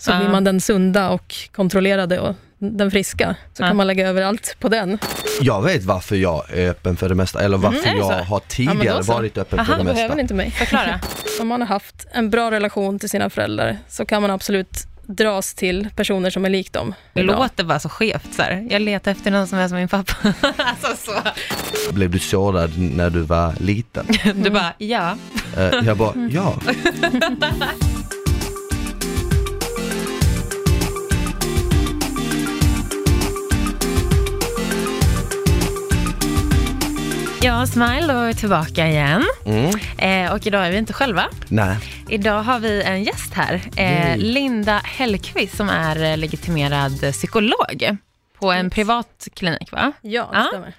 så Ja. blir man den sunda och kontrollerade och den friska. Så Ja. kan man lägga över allt på den. Jag vet varför jag är öppen för det mesta, eller varför Mm, är det jag så? har Ja, tidigare men då så. varit öppen Aha, för det behöver mesta. inte mig. Förklara. Om man har haft en bra relation till sina föräldrar så kan man absolut dras till personer som är lik dem. Det låter bara så skevt. Så här. Jag letar efter någon som är som min pappa. alltså så. Blev du sårad när du var liten? Du bara, ja. Eh, jag bara, ja. Ja, Smile då är tillbaka igen. Mm. Eh, och idag är vi inte själva. Nej. Idag har vi en gäst här, eh. Linda Hellqvist som är eh, legitimerad psykolog på en privat klinik. va? Ja, det Ja. stämmer.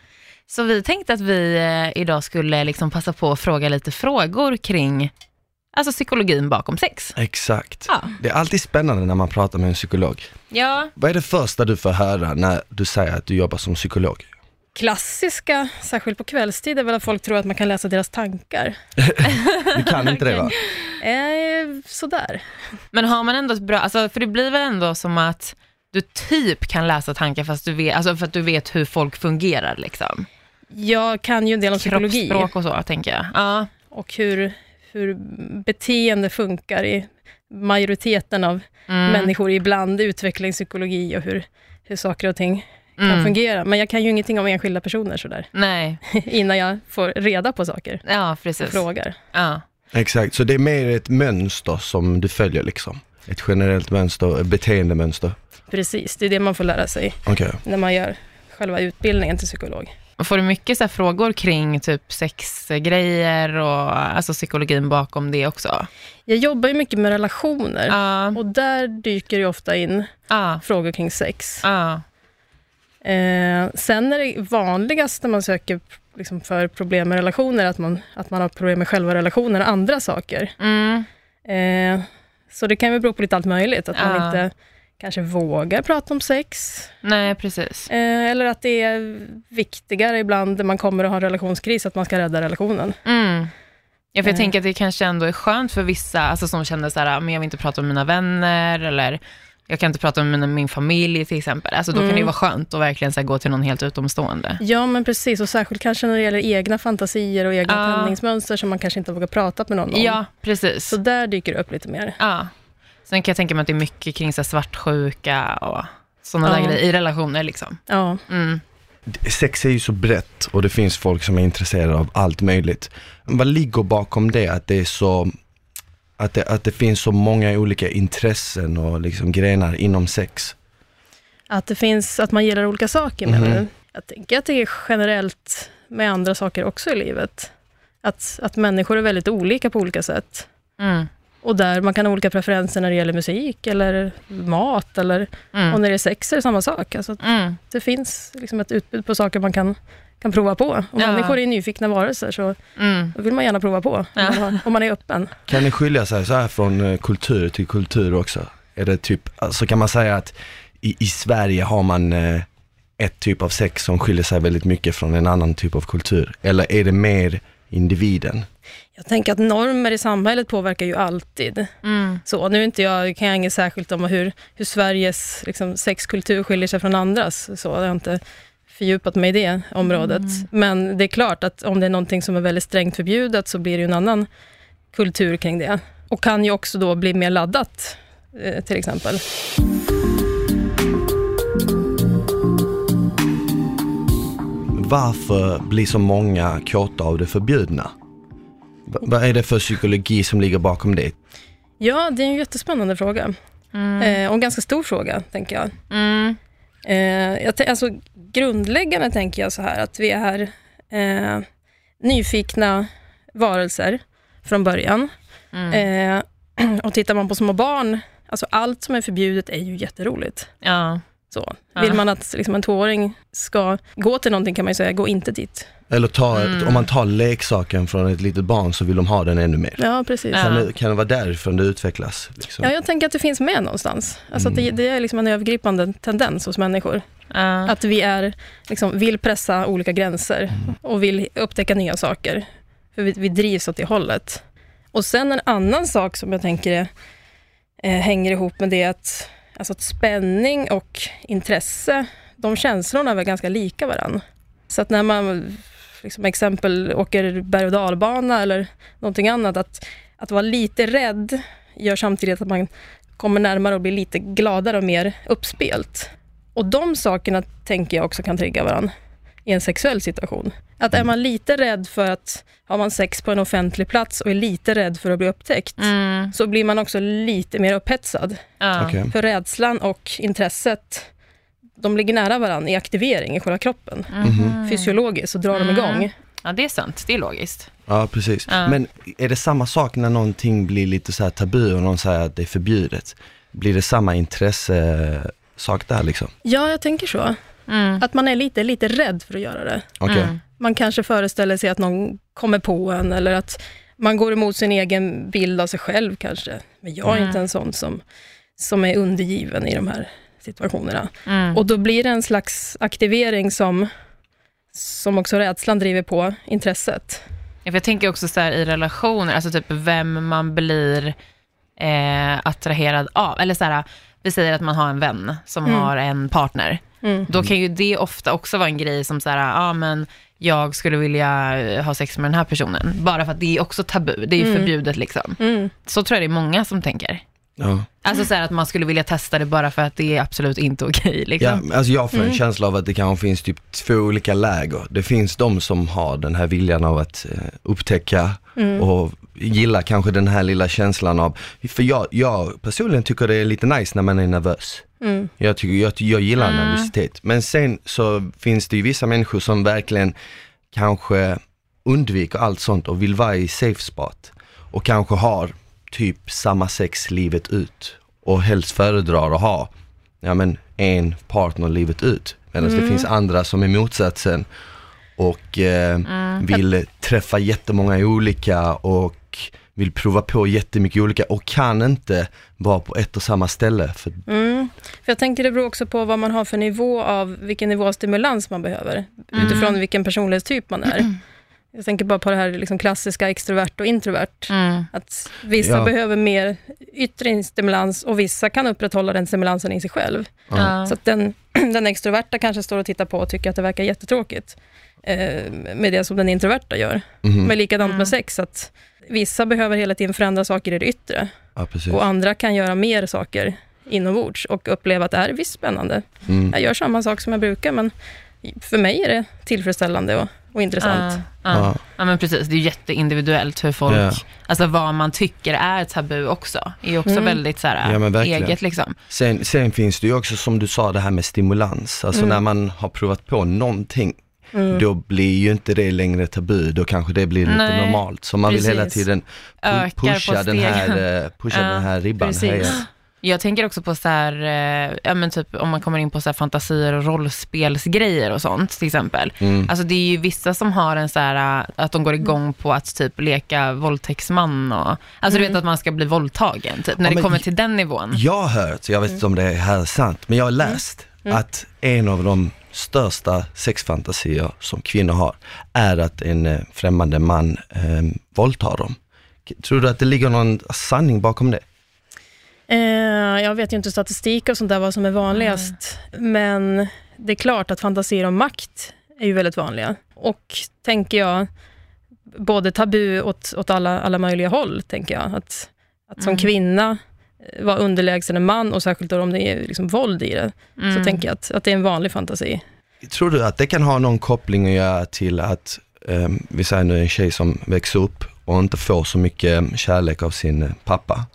Så vi tänkte att vi eh, idag skulle liksom passa på att fråga lite frågor kring alltså psykologin bakom sex. Exakt. Ja. Det är alltid spännande när man pratar med en psykolog. Ja, Vad är det första du får höra när du säger att du jobbar som psykolog? Klassiska, särskilt på kvällstid, är väl att folk tror att man kan läsa deras tankar. Du kan inte det va? Eh, sådär. men har man ändå ett bra, alltså, för det blir väl ändå som att du typ kan läsa tankar fast du vet, alltså för att du vet hur folk fungerar liksom. Jag kan ju en del om psykologi Kroppsspråk och så tänker jag. Ja, och hur, hur beteende funkar i majoriteten av mm. människor, ibland utvecklingspsykologi och hur, hur saker och ting kan Mm. fungera. Men jag kan ju ingenting om enskilda personer sådär, Nej, innan jag får reda på saker ja och precis. frågar. Ja. Exakt, så det är mer ett mönster som du följer liksom? Ett generellt mönster, ett beteendemönster? Precis, det är det man får lära sig Okej. när man gör själva utbildningen till psykolog. Får du mycket så här frågor kring typ sexgrejer och alltså psykologin bakom det också? Jag jobbar ju mycket med relationer Ja, och där dyker det ofta in ja, frågor kring sex. ja. Eh, sen är det vanligast när man söker liksom, för problem med relationer, att man, att man har problem med själva relationen och andra saker. Mm. Eh, så det kan ju bero på lite allt möjligt, att man Ja. inte kanske vågar prata om sex, Nej, precis. eh, eller att det är viktigare ibland när man kommer och har en relationskris, att man ska rädda relationen. Mm. Ja, för jag Eh. tänker att det kanske ändå är skönt för vissa, alltså som känner så här, "Ah, men jag vill inte prata med mina vänner, eller jag kan inte prata med mina, min familj till exempel. Alltså då kan det ju Mm. vara skönt att verkligen så här, gå till någon helt utomstående. Ja, men precis, och särskilt kanske när det gäller egna fantasier och egna Ja. tändningsmönster som man kanske inte vågar prata med någon om. Ja, precis. Så där dyker det upp lite mer. Ja. Sen kan jag tänka mig att det är mycket kring så här, svartsjuka och sådana där Ja. grejer i relationer. Liksom. Ja. Mm. Sex är ju så brett och det finns folk som är intresserade av allt möjligt. Vad ligger bakom det, att det är så, att det, att det finns så många olika intressen och liksom grenar inom sex? Att det finns, att man gillar olika saker menar Mhm. du? Jag tänker att det är generellt med andra saker också i livet. Att, att människor är väldigt olika på olika sätt. Mm. Och där man kan ha olika preferenser när det gäller musik eller mat eller, Mm. och när det är sex är det samma sak. Alltså, att Mm. det finns liksom ett utbud på saker man kan, kan prova på. Och Ja. människor är nyfikna varelser, så Mm. då vill man gärna prova på, om, Ja. man, om man är öppen. Kan det skilja sig så här från eh, kultur till kultur också? Är det typ, alltså kan man säga att i, i Sverige har man eh, ett typ av sex som skiljer sig väldigt mycket från en annan typ av kultur? Eller är det mer individen? Jag tänker att normer i samhället påverkar ju alltid. Mm. Så, nu inte jag, kan jag inget särskilt om hur, hur Sveriges liksom, sexkultur skiljer sig från andras. Så, jag inte fördjupat mig i det området. Men det är klart att om det är någonting som är väldigt strängt förbjudet så blir det ju en annan kultur kring det. Och kan ju också då bli mer laddat, eh, till exempel. Varför blir så många kåta av det förbjudna? Va- vad är det för psykologi som ligger bakom det? Ja, det är en jättespännande fråga. Mm. Eh, och en ganska stor fråga, tänker jag. Mm. Eh, jag alltså, grundläggande tänker jag så här, att vi är eh, nyfikna varelser från början. Mm. Eh, och tittar man på små barn, alltså allt som är förbjudet är ju jätteroligt. Ja. Så. Vill man att liksom, en tvååring ska gå till någonting kan man ju säga, gå inte dit. Eller ta, Mm. om man tar leksaken från ett litet barn så vill de ha den ännu mer. Ja, precis. Ja. Kan, det, kan det vara därifrån det utvecklas? Liksom? Ja, jag tänker att det finns med någonstans. Alltså att det, Mm. det är liksom en övergripande tendens hos människor. Ja. Att vi är, liksom, vill pressa olika gränser och vill upptäcka nya saker. För vi, vi drivs åt det hållet. Och sen en annan sak som jag tänker är eh, hänger ihop med det att, alltså att spänning och intresse, de känslorna är väl ganska lika varandra. Så att när man, liksom exempel, åker berg och dalbana eller någonting annat, att, att vara lite rädd gör samtidigt att man kommer närmare och blir lite gladare och mer uppspelt. Och de sakerna tänker jag också kan trigga varandra i en sexuell situation. Att är man lite rädd för att, har man sex på en offentlig plats och är lite rädd för att bli upptäckt, Mm. så blir man också lite mer upphetsad. Ja. Okej. För rädslan och intresset, de ligger nära varandra i aktivering i själva kroppen. Mhm. Fysiologiskt så drar de Mm. igång. ja, det är sant. Det är logiskt. Ja, precis. Ja. Men är det samma sak när någonting blir lite så här tabu och någon säger att det är förbjudet? Blir det samma intresse sak där liksom? Ja, jag tänker så. Mm. Att man är lite, lite rädd för att göra det. Okej. Mm. Man kanske föreställer sig att någon kommer på en eller att man går emot sin egen bild av sig själv kanske. Men jag är Mm. inte en sån som, som är undergiven i de här situationerna. Mm. Och då blir det en slags aktivering som, som också rädslan driver på intresset. Ja, för jag tänker också så här i relationer, alltså typ vem man blir eh, attraherad av. Eller så här, vi säger att man har en vän som Mm. har en partner. Mm. Då kan ju det ofta också vara en grej som så här, ja men jag skulle vilja eh, ha sex med den här personen. Bara för att det är också tabu, det är ju Mm. förbjudet liksom. Mm. Så tror jag det är många som tänker. Ja. Alltså så här att man skulle vilja testa det bara för att det är absolut inte okej Ja, liksom. alltså jag får en Mm. känsla av att det kanske finns typ två olika läger. Det finns de som har den här viljan av att eh, upptäcka Mm. och gilla kanske den här lilla känslan av, för jag, jag personligen tycker det är lite nice när man är nervös. Mm. Jag, tycker, jag, jag gillar Mm. nervositet. Men sen så finns det ju vissa människor som verkligen kanske undviker allt sånt och vill vara i safe spot. Och kanske har typ samma sex livet ut. Och helst föredrar att ha, ja men en partner livet ut. Medan det Mm. finns andra som är motsatsen och eh, Mm. vill träffa jättemånga olika och vill prova på jättemycket olika och kan inte vara på ett och samma ställe. För, Mm. För jag tänker det beror också på vad man har för nivå av, vilken nivå av stimulans man behöver, Mm. utifrån vilken personlighetstyp man är. Jag tänker bara på det här liksom klassiska extrovert och introvert. Mm. Att vissa Ja. behöver mer yttre stimulans och vissa kan upprätthålla den stimulansen i sig själv. Ja. Så att den, den extroverta kanske står och tittar på och tycker att det verkar jättetråkigt eh, med det som den introverta gör. Mhm. Men likadant Mm. med sex, att vissa behöver hela tiden förändra saker i det yttre ja, och andra kan göra mer saker inombords och uppleva att det här är visst spännande. Mm. Jag gör samma sak som jag brukar, men för mig är det tillfredsställande och, och intressant. Ja, ja. Ja. ja men precis, det är jätteindividuellt hur folk, Ja. alltså vad man tycker är tabu också, är också Mm. väldigt så här, Ja, men verkligen. eget liksom. Sen, sen finns det ju också som du sa det här med stimulans. Alltså Mm. när man har provat på någonting, Mm. då blir ju inte det längre tabu, då kanske det blir lite Nej, normalt. Så man vill hela precis. tiden pu- Ökar på pusha, den här, stegen. eh, pusha den här ribban. precis. höja. Jag tänker också på så här, eh, ja men typ om man kommer in på så här fantasier och rollspelsgrejer och sånt till exempel. Mm. Alltså det är ju vissa som har en så här, eh, att de går igång på att typ leka våldtäktsman och, alltså du Mm. vet att man ska bli våldtagen typ, när Ja, det kommer till den nivån. Jag har hört, jag vet inte om det här är sant, men jag har läst Mm. att en av de största sexfantasier som kvinnor har är att en eh, främmande man eh, våldtar dem. Tror du att det ligger någon sanning bakom det? Eh, jag vet ju inte statistik och sånt där, vad som är vanligast. Men det är klart att fantasier om makt är ju väldigt vanliga. Och tänker jag, både tabu åt, åt alla, alla möjliga håll, tänker jag. Att, att som Mm. kvinna eh, vara underlägsen en man och särskilt då om det är liksom våld i det, Mm. så tänker jag att, att det är en vanlig fantasi. Tror du att det kan ha någon koppling att göra till att, eh, vi säger nu en tjej som växer upp och inte får så mycket kärlek av sin pappa.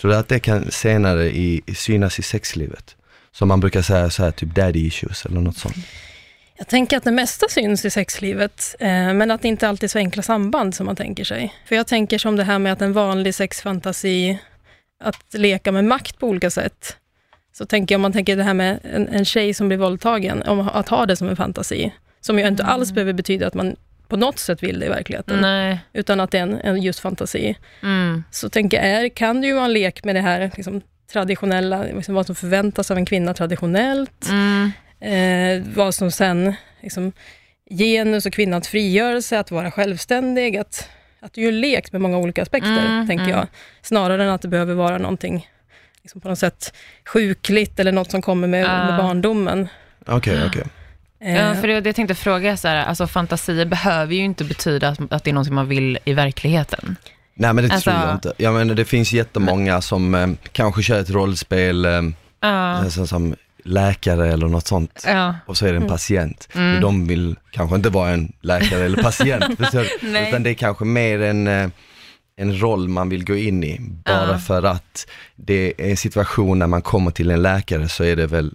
Tror du att det kan senare i, synas i sexlivet? Som man brukar säga så här, typ daddy issues eller något sånt. Jag tänker att det mesta syns i sexlivet, eh, men att det inte alltid är så enkla samband som man tänker sig. För jag tänker som det här med att en vanlig sexfantasi, att leka med makt på olika sätt. Så tänker jag, om man tänker det här med en, en tjej som blir våldtagen, om att ha det som en fantasi, som ju inte alls behöver betyda att man på något sätt vill det i verkligheten, Nej. utan att det är en, en just fantasi. Mm. Så tänker jag, är, kan det ju vara en lek med det här liksom, traditionella, liksom vad som förväntas av en kvinna traditionellt, Mm. eh, vad som sen, liksom, genus och kvinnans frigörelse, att vara självständig, att, att det är ju en lek med många olika aspekter, Mm, tänker mm. jag. Snarare än att det behöver vara någonting liksom på något sätt sjukligt eller något som kommer med, Ah. med barndomen. Okej, okej. Eh, Ja, för det, det jag tänkte fråga, så här, alltså fantasier behöver ju inte betyda att, att det är någonting man vill i verkligheten. Nej men det Alltså- tror jag inte. Jag menar det finns jättemånga som eh, kanske kör ett rollspel eh, Ja, nästan som läkare eller något sånt. ja. Och så är det en Mm. patient. Mm. Men de vill kanske inte vara en läkare eller patient. Utan det är kanske mer en, eh, en roll man vill gå in i. Bara Ja. för att det är en situation när man kommer till en läkare så är det väl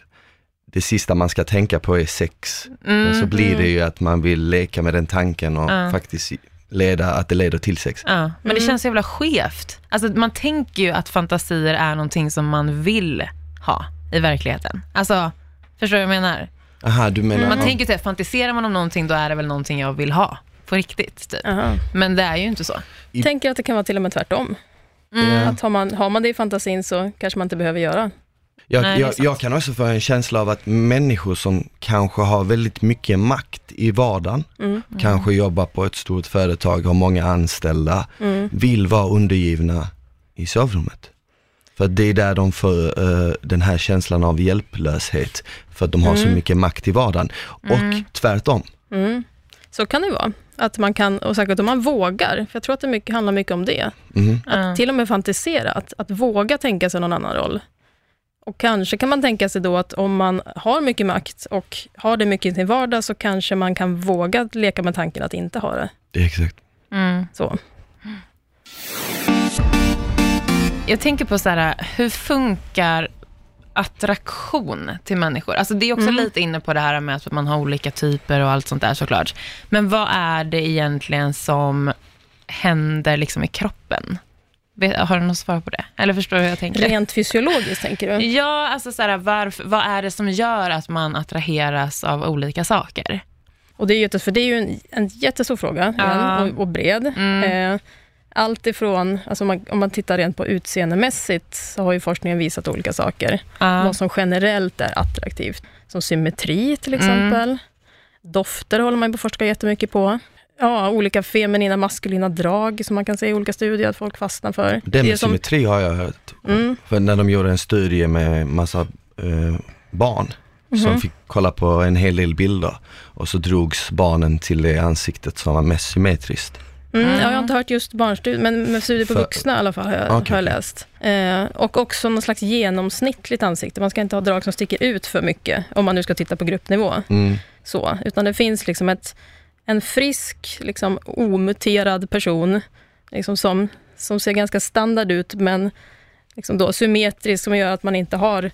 det sista man ska tänka på är sex. Men så Mm, blir det ju att man vill leka med den tanken och Ja. faktiskt leda, att det leder till sex. ja. Men det Mm. känns så jävla skevt. Alltså, man tänker ju att fantasier är någonting som man vill ha i verkligheten. Alltså, förstår du vad jag menar? Aha, du menar... Man ja. tänker här, fantiserar man om någonting, då är det väl någonting jag vill ha. På riktigt, typ. aha. Men det är ju inte så. I- Tänker att det kan vara till och med tvärtom. Mm. Att har man, har man det i fantasin så kanske man inte behöver göra. Jag, Nej, jag, jag kan också få en känsla av att människor som kanske har väldigt mycket makt i vardagen, Mm. kanske jobbar på ett stort företag, har många anställda, Mm. vill vara undergivna i sovrummet. För det är där de får eh, den här känslan av hjälplöshet, för att de har så Mm. mycket makt i vardagen. Och tvärtom. Mm. Så kan det vara. Att man kan, och säkert om man vågar, för jag tror att det mycket, handlar mycket om det. Mhm. Att till och med fantisera, att, att våga tänka sig någon annan roll. Och kanske kan man tänka sig då att om man har mycket makt och har det mycket i sin vardag, så kanske man kan våga leka med tanken att inte ha det. Det är exakt. Mm. Så. Jag tänker på så här, hur funkar attraktion till människor? Alltså det är också Mm. lite inne på det här med att man har olika typer och allt sånt där såklart. Men vad är det egentligen som händer liksom i kroppen? Har du något svar på det? Eller förstår du hur jag tänker? Rent fysiologiskt, tänker du? Ja, alltså så här, varför, vad är det som gör att man attraheras av olika saker? Och det är, jättes, för det är ju en, en jättestor fråga Ja. och, och bred. Mm. Eh, allt ifrån, alltså om, man, om man tittar rent på utseendemässigt, så har ju forskningen visat olika saker. Ja. Vad som generellt är attraktivt. Som symmetri till exempel. Dofter håller man på att forska jättemycket på. Ja, olika feminina, maskulina drag som man kan se i olika studier att folk fastnar för. Det är med som, symmetri har jag hört. Mm. För när de gjorde en studie med massa eh, barn som Mhm. fick kolla på en hel del bilder och så drogs barnen till det ansiktet som var mest symmetriskt. Mm, Mm. ja, jag har inte hört just barnstudier, men med studier på För- vuxna i alla fall har jag, Okej, har jag läst. Eh, och också någon slags genomsnittligt ansikte. Man ska inte ha drag som sticker ut för mycket, om man nu ska titta på gruppnivå. Mm. Så, utan det finns liksom ett, en frisk, liksom, omuterad person liksom som, som ser ganska standard ut, men liksom då symmetrisk, som gör att man inte har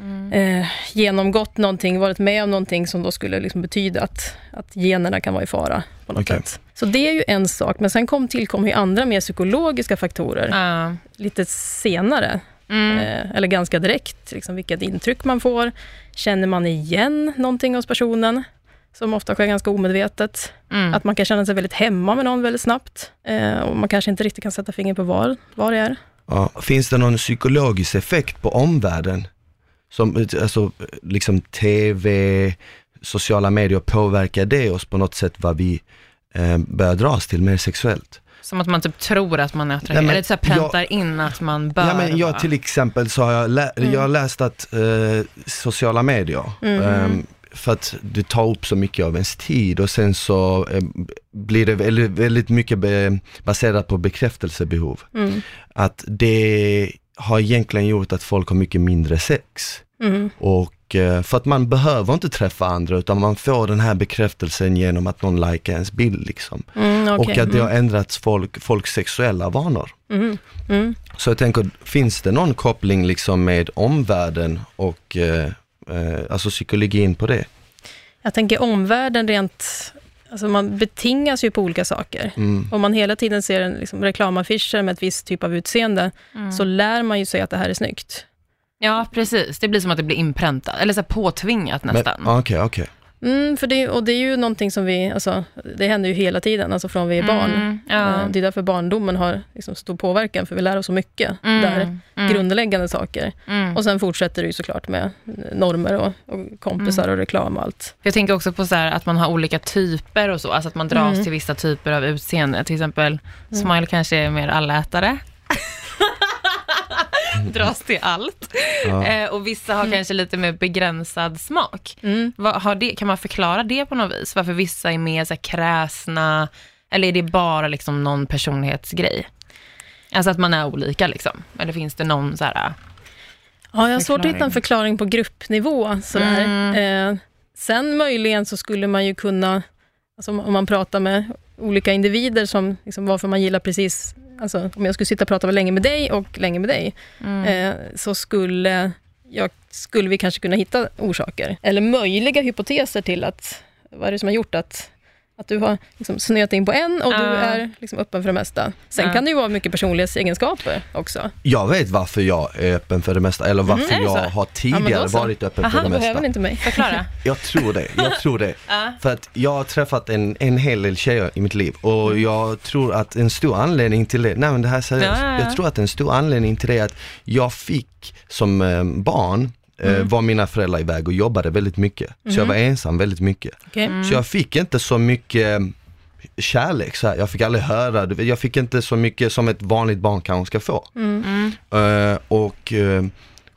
Mm. eh, genomgått någonting, varit med om någonting som då skulle liksom betyda att, att generna kan vara i fara. på något Okej. sätt. Så det är ju en sak, men sen kom, tillkom ju andra mer psykologiska faktorer Ja. lite senare, Mm. eh, eller ganska direkt. Liksom vilket intryck man får. Känner man igen någonting hos personen, som ofta sker ganska omedvetet. Mm. Att man kan känna sig väldigt hemma med någon väldigt snabbt. Eh, och man kanske inte riktigt kan sätta fingret på var, var det är. Ja. Finns det någon psykologisk effekt på omvärlden? Som, alltså, liksom tv, sociala medier, påverkar det oss på något sätt vad vi eh, börjar dras till mer sexuellt? Som att man typ tror att man är attraherad, Nej, men eller så här präntar in att man bör Ja, men jag till exempel så har jag, lä- Mm. jag har läst att eh, sociala medier, Mhm. ehm, för att det tar upp så mycket av ens tid och sen så eh, blir det väldigt, väldigt mycket baserat på bekräftelsebehov. Mm. Att det har egentligen gjort att folk har mycket mindre sex. Mm. Och eh, för att man behöver inte träffa andra utan man får den här bekräftelsen genom att någon likar ens bild liksom. Mm, okej. Och att det har Mm. ändrats folk, folks sexuella vanor. Mm. Mm. Så jag tänker, finns det någon koppling liksom med omvärlden och eh, alltså psykologin på det? Jag tänker omvärlden rent... Alltså man betingas ju på olika saker. Mm. Om man hela tiden ser en liksom, reklamaffischer med ett visst typ av utseende, Mm. så lär man ju sig att det här är snyggt. Ja, precis. Det blir som att det blir inpräntat, eller så här påtvingat nästan. Okej, okej. Mm, för det, och det är ju någonting som vi, alltså, det händer ju hela tiden, alltså från vi är barn. Mm, ja. Eh, Det är därför barndomen har liksom stor påverkan, för vi lär oss så mycket Mm, där. mm, Grundläggande saker. mm. Och sen fortsätter det ju såklart med normer och, och kompisar Mm. och reklam och allt. Jag tänker också på så här att man har olika typer och så, alltså att man dras till vissa typer av utseende. Till exempel, Smile kanske är mer allätare. dras till allt. Ja. Eh, och vissa har kanske lite mer begränsad smak. Mm. Vad, har det, kan man förklara det på något vis? Varför vissa är mer så här, kräsna, eller är det bara liksom någon personlighetsgrej? Alltså att man är olika liksom? Eller finns det någon så här, Ja, jag har svårt att hitta en förklaring på gruppnivå. Sådär. Mm. Eh, sen möjligen så skulle man ju kunna, alltså om man pratar med olika individer, som liksom varför man gillar precis, alltså om jag skulle sitta och prata länge med dig och länge med dig, mm. eh, så skulle, jag, skulle vi kanske kunna hitta orsaker, eller möjliga hypoteser till att, vad är det som har gjort att att du har liksom snöat in på en och du är liksom öppen för det mesta. Sen Ja. kan det ju vara mycket personlighetsegenskaper också. Jag vet varför jag är öppen för det mesta, eller varför Mm, är det jag så? har tidigare Ja, varit öppen Aha, för det Du mesta. behöver inte mig. Förklara. Jag tror det, jag tror det. Ja. För att jag har träffat en, en hel del tjejer i mitt liv och jag tror att en stor anledning till det, nej men det här är seriöst, Ja, ja, ja. jag tror att en stor anledning till det är att jag fick som eh, barn, Mm. var mina föräldrar iväg och jobbade väldigt mycket. Så jag var ensam väldigt mycket. Okej. Mm. Så jag fick inte så mycket eh, kärlek, så här. jag fick aldrig höra, jag fick inte så mycket som ett vanligt barn kanske ska få. Mm. Eh, och eh,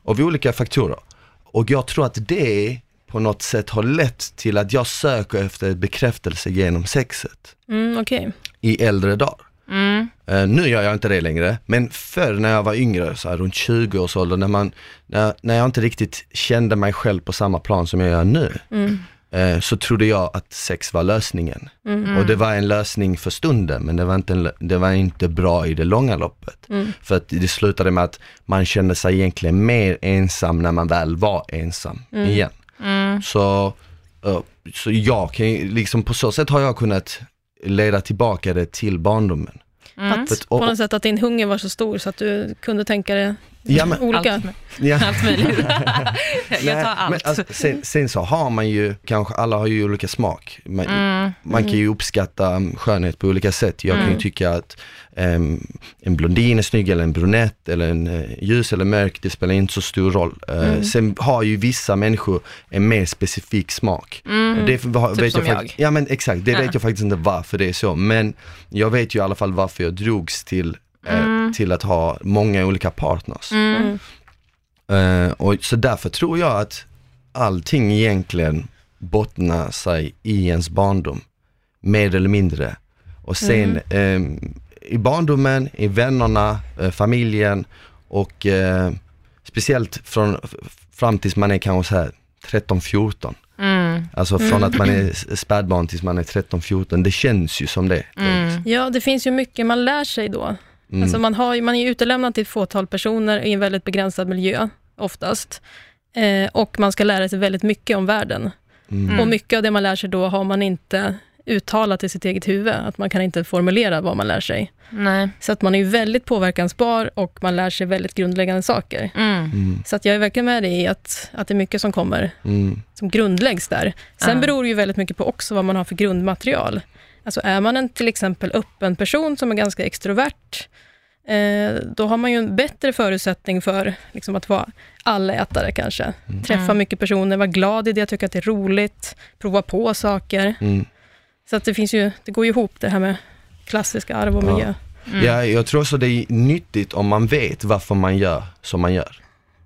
av olika faktorer. Och jag tror att det på något sätt har lett till att jag söker efter bekräftelse genom sexet Mm, Okej. i äldre dagar. Mm. Eh, nu gör jag inte det längre, men förr när jag var yngre, så här, runt 20 års ålder, när, man, när, när jag inte riktigt kände mig själv på samma plan som jag gör nu, Mm. eh, så trodde jag att sex var lösningen. Mm. Och det var en lösning för stunden, men det var inte, det var inte bra i det långa loppet. Mm. För att det slutade med att man kände sig egentligen mer ensam när man väl var ensam Mm. igen. Mm. Så, eh, så jag kan liksom på så sätt har jag kunnat leda tillbaka det till barndomen. Mm. Att, på något sätt att din hunger var så stor så att du kunde tänka dig Ja, men- olika. Allt, Ja. allt möjligt. jag Nej, tar allt. Men, alltså, sen, sen så har man ju, kanske alla har ju olika smak. Man, Mm. man kan ju uppskatta um, skönhet på olika sätt. Jag kan Mm. ju tycka att em, en blondin är snygg eller en brunett eller en eh, ljus eller mörk, det spelar inte så stor roll. Eh, Mm. Sen har ju vissa människor en mer specifik smak. Mm. Det har- Typ vet som jag, jag. Ja men exakt, det Ja. vet jag faktiskt inte varför det är så. Men jag vet ju i alla fall varför jag drogs till, Mm. till att ha många olika partners. Mm. Mm. Eh, och så därför tror jag att allting egentligen bottnar sig i ens barndom, mer eller mindre. Och sen eh, i barndomen, i vännerna, eh, familjen och eh, speciellt från, fram tills man är kanske så här 13-14. Mm. Alltså från att man är spädbarn tills man är 13-14, det känns ju som det. Mm. Ja, det finns ju mycket man lär sig då. Mm. Alltså man, har, man är utelämnad till ett fåtal personer i en väldigt begränsad miljö, oftast. Eh, och man ska lära sig väldigt mycket om världen. Mm. Och mycket av det man lär sig då har man inte uttalat i sitt eget huvud, att man kan inte formulera vad man lär sig. Nej. Så att man är väldigt påverkansbar och man lär sig väldigt grundläggande saker. Mm. Mm. Så att jag är verkligen med dig i att, att det är mycket som kommer, Mm. som grundläggs där. Sen beror det ju väldigt mycket på också vad man har för grundmaterial. Alltså är man en till exempel öppen person som är ganska extrovert, eh, då har man ju en bättre förutsättning för liksom, att vara allätare kanske. Träffa Mm. mycket personer, vara glad i det, tycka att det är roligt, prova på saker. Mm. Så att det, finns ju, det går ju ihop det här med klassiska arv och Ja. miljö. Mm. Ja, jag tror också det är nyttigt om man vet varför man gör som man gör.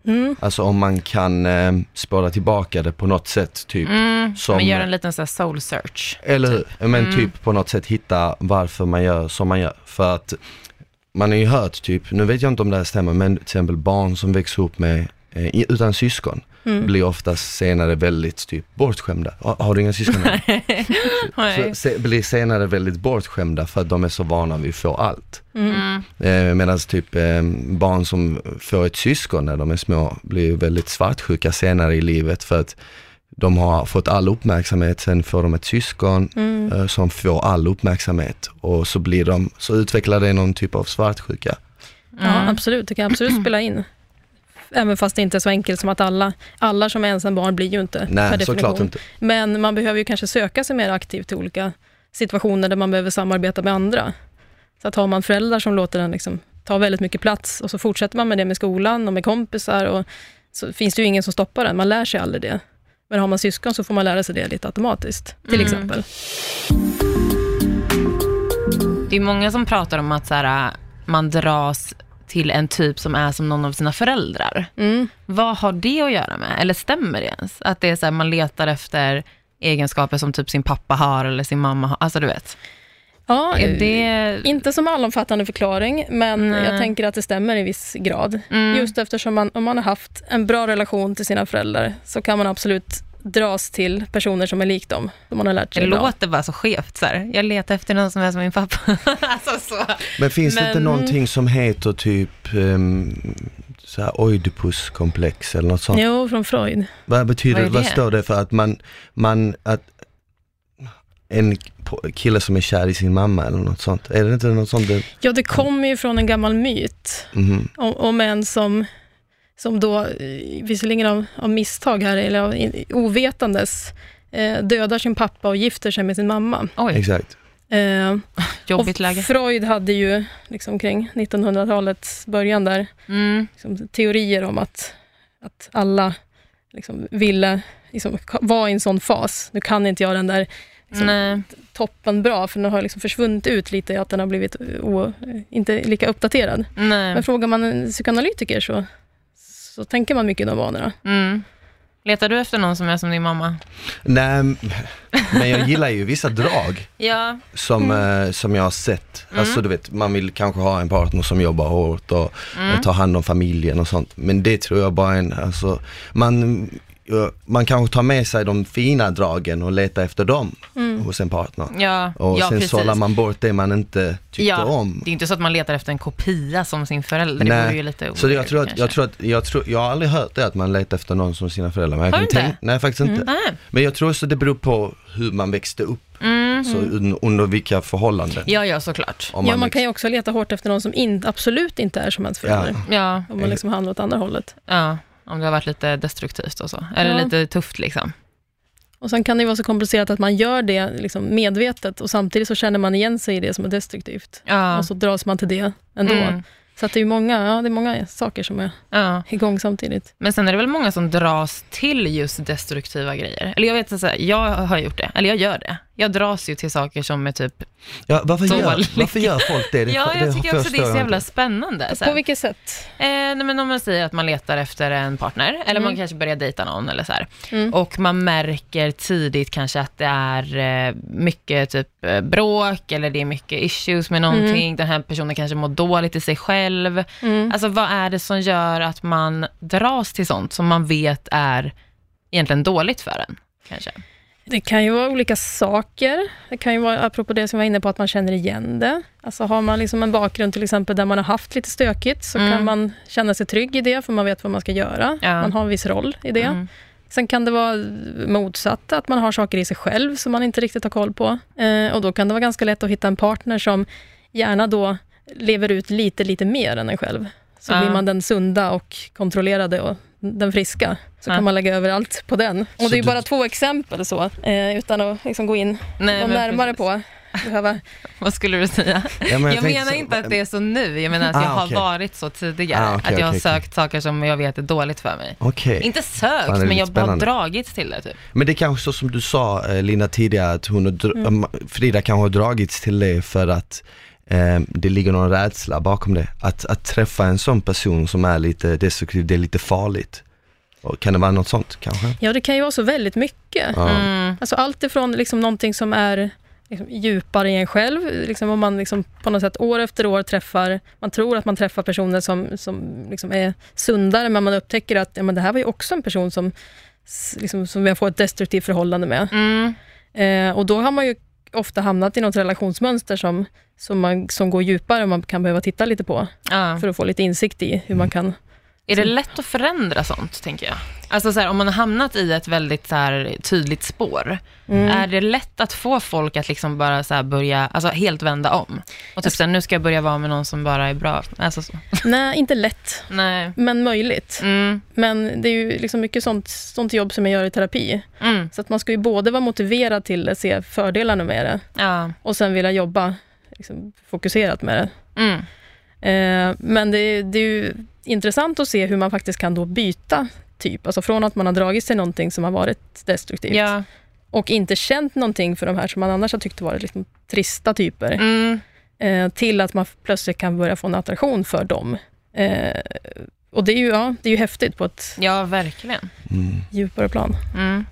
Mm. Alltså om man kan eh, spåra tillbaka det på något sätt, typ. Mm. Som- Man gör en liten så här soul search. Eller hur? Men Mm. typ på något sätt hitta varför man gör som man gör. För att man har ju hört typ, nu vet jag inte om det här stämmer, men till exempel barn som växer upp med, eh, utan syskon Mm. blir oftast senare väldigt typ bortskämda. Har, har du inga syskon? Nej. så, se, blir senare väldigt bortskämda för att de är så vana vid att få allt. Mm. Eh, Medan typ eh, barn som får ett syskon när de är små blir väldigt svartsjuka senare i livet för att de har fått all uppmärksamhet, sen får de ett syskon Mm. eh, som får all uppmärksamhet och så blir de, så utvecklar det någon typ av svartsjuka. Ja, Mm. absolut. Det kan absolut spela in. Även fast det inte är så enkelt som att alla, alla som är ensambarn blir ju inte per Nej, definition. såklart inte. Men man behöver ju kanske söka sig mer aktivt till olika situationer där man behöver samarbeta med andra. Så att har man föräldrar som låter en liksom ta väldigt mycket plats och så fortsätter man med det med skolan och med kompisar och så finns det ju ingen som stoppar en. Man lär sig aldrig det. Men har man syskon så får man lära sig det lite automatiskt, till Mm. exempel. Det är många som pratar om att så här, man dras till en typ som är som någon av sina föräldrar. Mm. Vad har det att göra med? Eller stämmer det ens? Att det är så här, man letar efter egenskaper som typ sin pappa har eller sin mamma har. Alltså du vet. Ja, det... Inte som allomfattande förklaring, men Nej. jag tänker att det stämmer i viss grad. Mm. Just eftersom man, om man har haft en bra relation till sina föräldrar, så kan man absolut dras till personer som är lik dem, som man har lärt Det sig bra. låter bara så skevt. Så här. Jag letar efter någon som är som min pappa. alltså så. Men finns det inte Men- någonting som heter typ um, så här Oidipuskomplex eller något sånt? Jo, från Freud. Vad betyder Vad är vad det? står det för att man, man, att en kille som är kär i sin mamma eller något sånt? Är det inte något sånt? Det, Ja, det kommer ju från en gammal myt mhm. om, om en som, som då, eh, visserligen av, av misstag här, eller av ovetandes, eh, dödar sin pappa och gifter sig med sin mamma. Oj, Exakt. Eh, jobbigt läge. Freud hade ju liksom kring 1900-talets början där, Mm. liksom, teorier om att, att alla liksom, ville liksom, vara i en sån fas. Nu kan inte jag den där liksom, Nej. toppen bra, för den har liksom försvunnit ut lite, att den har blivit o, inte lika uppdaterad. Nej. Men frågar man en psykoanalytiker så, så tänker man mycket i de vanorna. Mm. Letar du efter någon som är som din mamma? Nej, men jag gillar ju vissa drag Ja. som, Mm. eh, som jag har sett. Alltså du vet, man vill kanske ha en partner som jobbar hårt och Mm. eh, tar hand om familjen och sånt. Men det tror jag bara är en, alltså, man, man kanske tar med sig de fina dragen och letar efter dem Mm. hos en partner. Ja, Och ja sen precis. sållar man bort det man inte tyckte ja, om. Det är inte så att man letar efter en kopia som sin förälder. Det Nej. vore ju lite Så det, jag tror att, jag tror att, jag tror, jag har aldrig hört det att man letar efter någon som sina föräldrar. Men jag Har du inte? tänka- Nej faktiskt inte. Nej. Men jag tror också det beror på hur man växte upp. Mm. Så un, under vilka förhållanden. Ja, ja, såklart. Om ja, man kan ju också leta hårt efter någon som in, absolut inte är som ens förälder. Ja, Om man liksom handlar åt andra hållet. ja, om det har varit lite destruktivt och så. Eller Ja. lite tufft liksom. Och Sen kan det vara så komplicerat att man gör det liksom medvetet och samtidigt så känner man igen sig i det som är destruktivt. Ja. Och så dras man till det ändå. Mm. Så att det är många, ja, det är många saker som är ja. igång samtidigt. Men sen är det väl många som dras till just destruktiva grejer. Eller jag vet inte, jag har gjort det. Eller jag gör det. Jag dras ju till saker som är typ... Ja, varför, gör, varför gör folk det? det Ja, jag tycker också det är så jävla spännande. Så På vilket sätt? Eh, nej, men om man säger att man letar efter en partner, eller Mm. man kanske börjar dejta någon eller så här. Mm. Och man märker tidigt kanske att det är eh, mycket typ eh, bråk, eller det är mycket issues med någonting. Den här personen kanske mår dåligt i sig själv. Mm. Alltså vad är det som gör att man dras till sånt som man vet är egentligen dåligt för en? Kanske. Det kan ju vara olika saker. Det kan ju vara, apropå det som jag var inne på, att man känner igen det. Alltså har man liksom en bakgrund till exempel där man har haft lite stökigt, så Mm. kan man känna sig trygg i det, för man vet vad man ska göra. Ja. Man har en viss roll i det. Mm. Sen kan det vara motsatt, att man har saker i sig själv som man inte riktigt har koll på. Eh, och då kan det vara ganska lätt att hitta en partner som gärna då lever ut lite, lite mer än en själv. Så Ja. blir man den sunda och kontrollerade och den friska. Så Ja. kan man lägga över allt på den. Och Så det är ju du- bara två exempel så, eh, utan att liksom gå in Nej, närmare precis. på. Behöva. Vad skulle du säga? Ja, men Jag, tänkte menar så- inte att det är så nu, jag menar att jag Ah, har okej. varit så tidigare. Ah, okej, att jag har okej. sökt saker som jag vet är dåligt för mig. Inte sökt, Fan, men jag har spännande. dragits till det typ. Men det är kanske så som du sa eh, Lina tidigare, att hon har Mm. Frida kanske har dragits till det för att det ligger någon rädsla bakom det. Att, att träffa en sån person som är lite destruktiv, det är lite farligt. Och kan det vara något sånt kanske? Ja, det kan ju vara så väldigt mycket. Ja. Mm. Alltså allt ifrån liksom någonting som är liksom djupare i en själv, liksom om man liksom på något sätt år efter år träffar, man tror att man träffar personer som, som liksom är sundare, men man upptäcker att ja, men det här var ju också en person som, liksom, som jag får ett destruktivt förhållande med. Mm. Eh, och då har man ju ofta hamnat i något relationsmönster som, som, man, som går djupare och man kan behöva titta lite på, Ja. för att få lite insikt i hur man kan... Är det lätt att förändra sånt, tänker jag? Alltså så här, om man har hamnat i ett väldigt så här, tydligt spår, Mm. är det lätt att få folk att liksom bara så här börja, alltså helt vända om? Och typ så här, nu ska jag börja vara med någon som bara är bra. Alltså så. Nej, inte lätt, Nej. men möjligt. Mm. Men det är ju liksom mycket sånt, sånt jobb som jag gör i terapi. Mm. Så att man ska ju både vara motiverad till det, se fördelarna med det, Ja. och sen vilja jobba liksom, fokuserat med det. Mm. Eh, men det, det är ju intressant att se hur man faktiskt kan då byta typ. Alltså från att man har dragit sig någonting som har varit destruktivt Ja. och inte känt någonting för de här som man annars har tyckt varit liksom trista typer, Mm. eh, till att man plötsligt kan börja få en attraktion för dem. Eh, och det är, ju, ja, det är ju häftigt på ett Ja, verkligen. Mm. djupare plan. Mm.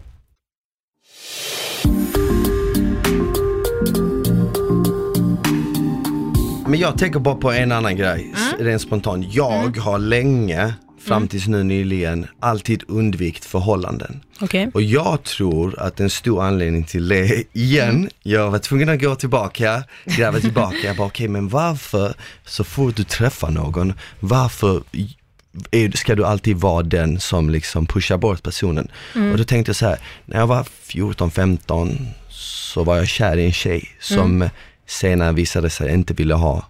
Men jag tänker bara på en annan grej, s- rent spontant. Jag har länge, fram tills nu nyligen, alltid undvikit förhållanden. Okej. Och jag tror att en stor anledning till det, igen, jag var tvungen att gå tillbaka, gräva tillbaka, jag bara okej men varför, så fort du träffar någon, varför är, ska du alltid vara den som liksom pushar bort personen? Och då tänkte jag så här, när jag var 14-15 så var jag kär i en tjej som senare visade sig inte ville ha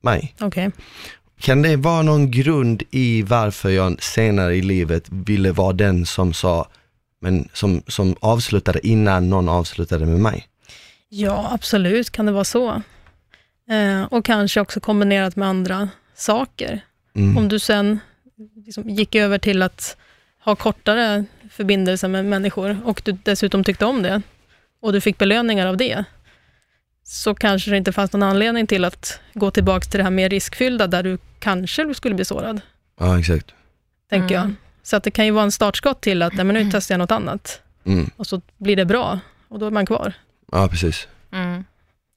mig. Okej. Kan det vara någon grund i varför jag senare i livet ville vara den som sa, men som, som avslutade innan någon avslutade med mig? Ja, absolut kan det vara så. Eh, och kanske också kombinerat med andra saker. Mm. Om du sen liksom gick över till att ha kortare förbindelser med människor och du dessutom tyckte om det och du fick belöningar av det, så kanske det inte fanns någon anledning till att gå tillbaka till det här mer riskfyllda, där du kanske skulle bli sårad, Ja, exakt. tänker jag. Mm. Så att det kan ju vara en startskott till att, men nu testar jag något annat, Mm. och så blir det bra, och då är man kvar. Ja, precis. Mm.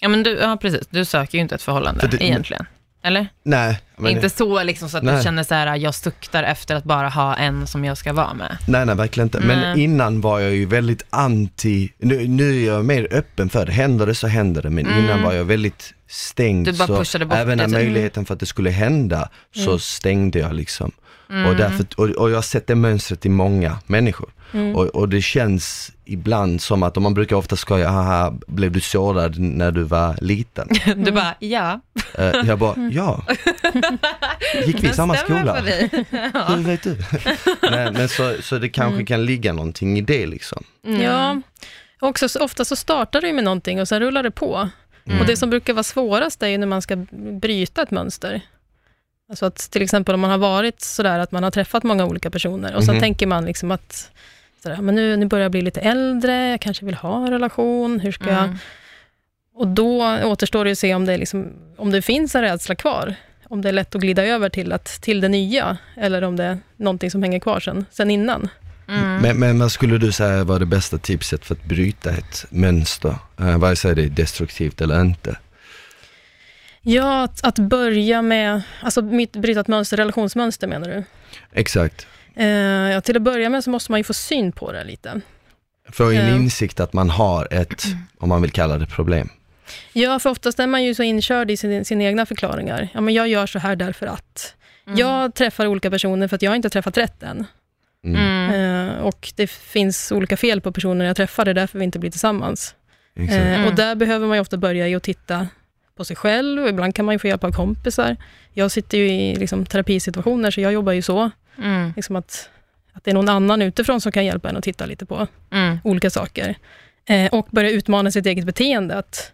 Ja, men du, ja, precis. Du söker ju inte ett förhållande För det- egentligen. Eller? Nej, men, inte så liksom så att Nej. du känner så här, jag suktar efter att bara ha en som jag ska vara med. nej, nej, verkligen inte. Men Nej. innan var jag ju väldigt anti, nu, nu är jag mer öppen för det, händer det så händer det, men Mm. innan var jag väldigt stängd. Du bara så pushade bort även det, när typ. möjligheten för att det skulle hända, så Mm. stängde jag liksom. Mm. Och, därför, och, och jag har sett det mönstret i många människor. Mm. Och, och det känns ibland som att, och man brukar ofta skoja, haha, blev du sårad när du var liten? Du bara, ja. Eh, jag bara, ja. Gick vi i samma skola? för dig. Hur vet du? Nej, men så, så det kanske Mm. kan ligga någonting i det liksom. Mm. Ja, också, så- ofta så startar det med någonting och sen rullar det på. Mm. Och det som brukar vara svårast är ju när man ska bryta ett mönster. Alltså att till exempel om man har varit sådär att man har träffat många olika personer och så Mhm. tänker man liksom att sådär, men nu, nu börjar jag bli lite äldre, jag kanske vill ha en relation, hur ska jag... Mm. Och då återstår det att se om det, liksom, om det finns en rädsla kvar. Om det är lätt att glida över till, att, till det nya, eller om det är någonting som hänger kvar sen, sen innan. Mm. Men, men vad skulle du säga var det bästa tipset för att bryta ett mönster? Uh, vare sig det är destruktivt eller inte. Ja, att, att börja med, alltså mitt bryta ett mönster, relationsmönster menar du? Exakt. Eh, ja, till att börja med så måste man ju få syn på det lite. Få en Ja. insikt att man har ett, om man vill kalla det problem. Ja, för oftast är man ju så inkörd i sin, sina egna förklaringar. Ja, men jag gör så här därför att. Mm. Jag träffar olika personer för att jag har inte träffat rätt än. Mm. Mm. Eh, och det finns olika fel på personer jag träffar, det är därför vi inte blir tillsammans. Eh, Mm. Och där behöver man ju ofta börja i att titta på sig själv, och ibland kan man ju få hjälp av kompisar. Jag sitter ju i liksom, terapisituationer, så jag jobbar ju så. Mm. Liksom att, att det är någon annan utifrån som kan hjälpa en att titta lite på Mm. olika saker. Eh, och börja utmana sitt eget beteende. Att